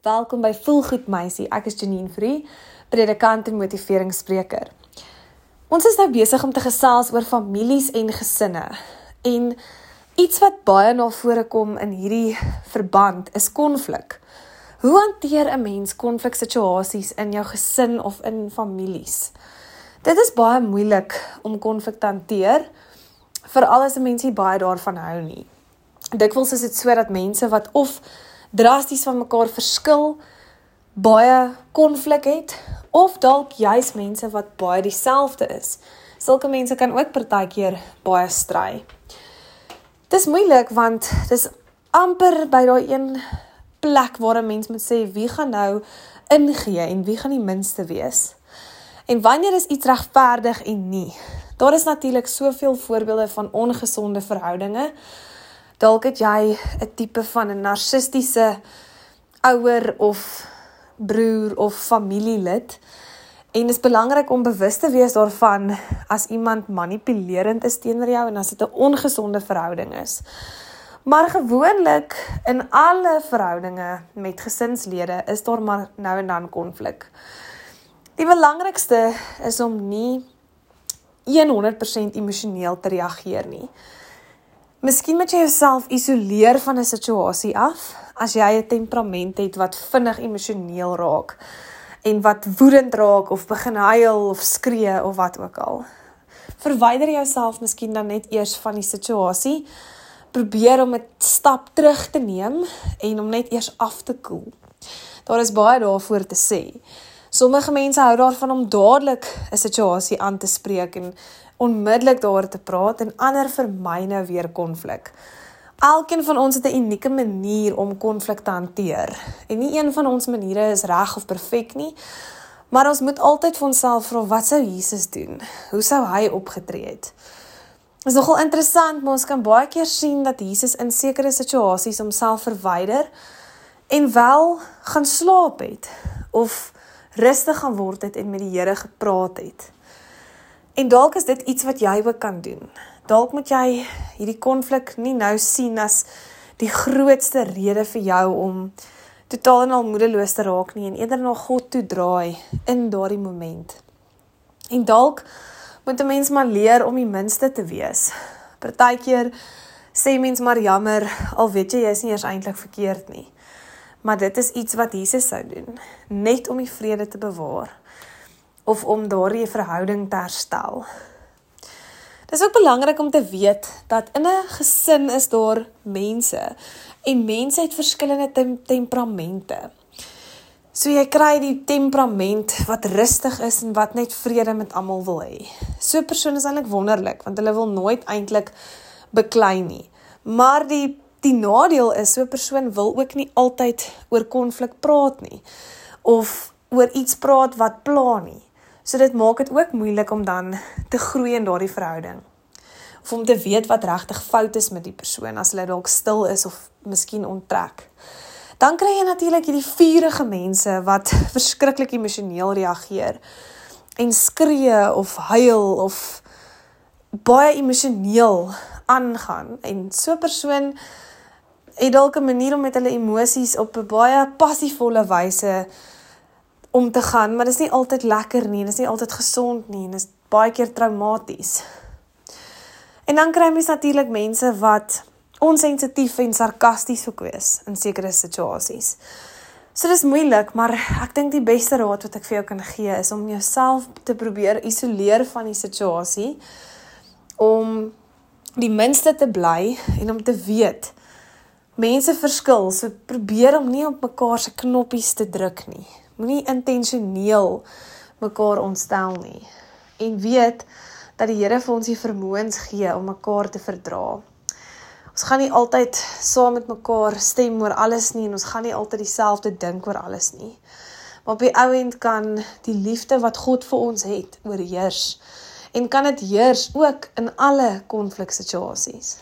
Welkom by Voelgoed Meisie. Ek is Janine Free, predikant en motiveringsspreker. Ons is nou besig om te gesels oor families en gesinne. En iets wat baie na vore kom in hierdie verband is konflik. Hoe hanteer 'n mens konfliksituasies in jou gesin of in families? Dit is baie moeilik om konflik te hanteer, veral as 'n mens nie baie daarvan hou nie. Dikwels is dit so dat mense wat of drasties van mekaar verskil, baie konflik het of dalk juis mense wat baie dieselfde is. Sulke mense kan ook partykeer baie stry. Dis moeilik want dis amper by daai een plek waar 'n mens moet sê wie gaan nou ingee en wie gaan die minste wees. En wanneer is iets regverdig en nie? Daar is natuurlik soveel voorbeelde van ongesonde verhoudinge Dalk het jy 'n tipe van 'n narcistiese ouer of broer of familielid. En dit is belangrik om bewus te wees daarvan as iemand manipulerend is teenoor jou en as dit 'n ongesonde verhouding is. Maar gewoonlik in alle verhoudinge met gesinslede is daar maar nou en dan konflik. Die belangrikste is om nie 100% emosioneel te reageer nie. Miskien moet jy jouself isoleer van 'n situasie af as jy 'n temperament het wat vinnig emosioneel raak en wat woedend raak of begin huil of skree of wat ook al. Verwyder jouself miskien dan net eers van die situasie. Probeer om 'n stap terug te neem en om net eers af te koel. Daar is baie daarvoor te sê. Sommige mense hou daarvan om dadelik 'n situasie aan te spreek en onmiddellik daaroor te praat en ander vermy nou weer konflik. Elkeen van ons het 'n unieke manier om konflik te hanteer. En nie een van ons maniere is reg of perfek nie. Maar ons moet altyd vir onsself vra wat sou Jesus doen? Hoe sou hy opgetree het? Dit is nogal interessant, maar ons kan baie keer sien dat Jesus in sekere situasies homself verwyder en wel gaan slaap het of rustig gaan word het en met die Here gepraat het. En dalk is dit iets wat jy ook kan doen. Dalk moet jy hierdie konflik nie nou sien as die grootste rede vir jou om totaal en al moedeloos te raak nie en eerder na God toe draai in daardie moment. En dalk moet 'n mens maar leer om die minste te wees. Partykeer sê mens maar jammer al weet jy jy is nie eers eintlik verkeerd nie. Maar dit is iets wat Jesus sou doen, net om die vrede te bewaar of om daardie verhouding te herstel. Dit is ook belangrik om te weet dat in 'n gesin is daar mense en mense het verskillende tem temperamente. So jy kry die temperament wat rustig is en wat net vrede met almal wil hê. So 'n persoon is eintlik wonderlik want hulle wil nooit eintlik beklei nie. Maar die die nadeel is so 'n persoon wil ook nie altyd oor konflik praat nie of oor iets praat wat pla nie. So dit maak dit ook moeilik om dan te groei in daardie verhouding. Of om te weet wat regtig fout is met die persoon as hulle dalk stil is of miskien onttrek. Dan kry jy natuurlik hierdie vurige mense wat verskriklik emosioneel reageer en skree of huil of baie emosioneel aangaan en so 'n persoon het dalk 'n manier om met hulle emosies op 'n baie passievolle wyse om te gaan, maar dit is nie altyd lekker nie, dit is nie altyd gesond nie en dit is baie keer traumaties. En dan kry mens natuurlik mense wat onsensitief en sarkasties ook is in sekere situasies. So dis moeilik, maar ek dink die beste raad wat ek vir jou kan gee is om jouself te probeer isoleer van die situasie om die minste te bly en om te weet mense verskil, so probeer om nie op mekaar se knoppies te druk nie moenie intentioneel mekaar ontstel nie en weet dat die Here vir ons die vermoëns gee om mekaar te verdra. Ons gaan nie altyd saam met mekaar stem oor alles nie en ons gaan nie altyd dieselfde dink oor alles nie. Maar op die ou end kan die liefde wat God vir ons het oorheers en kan dit heers ook in alle konfliksituasies.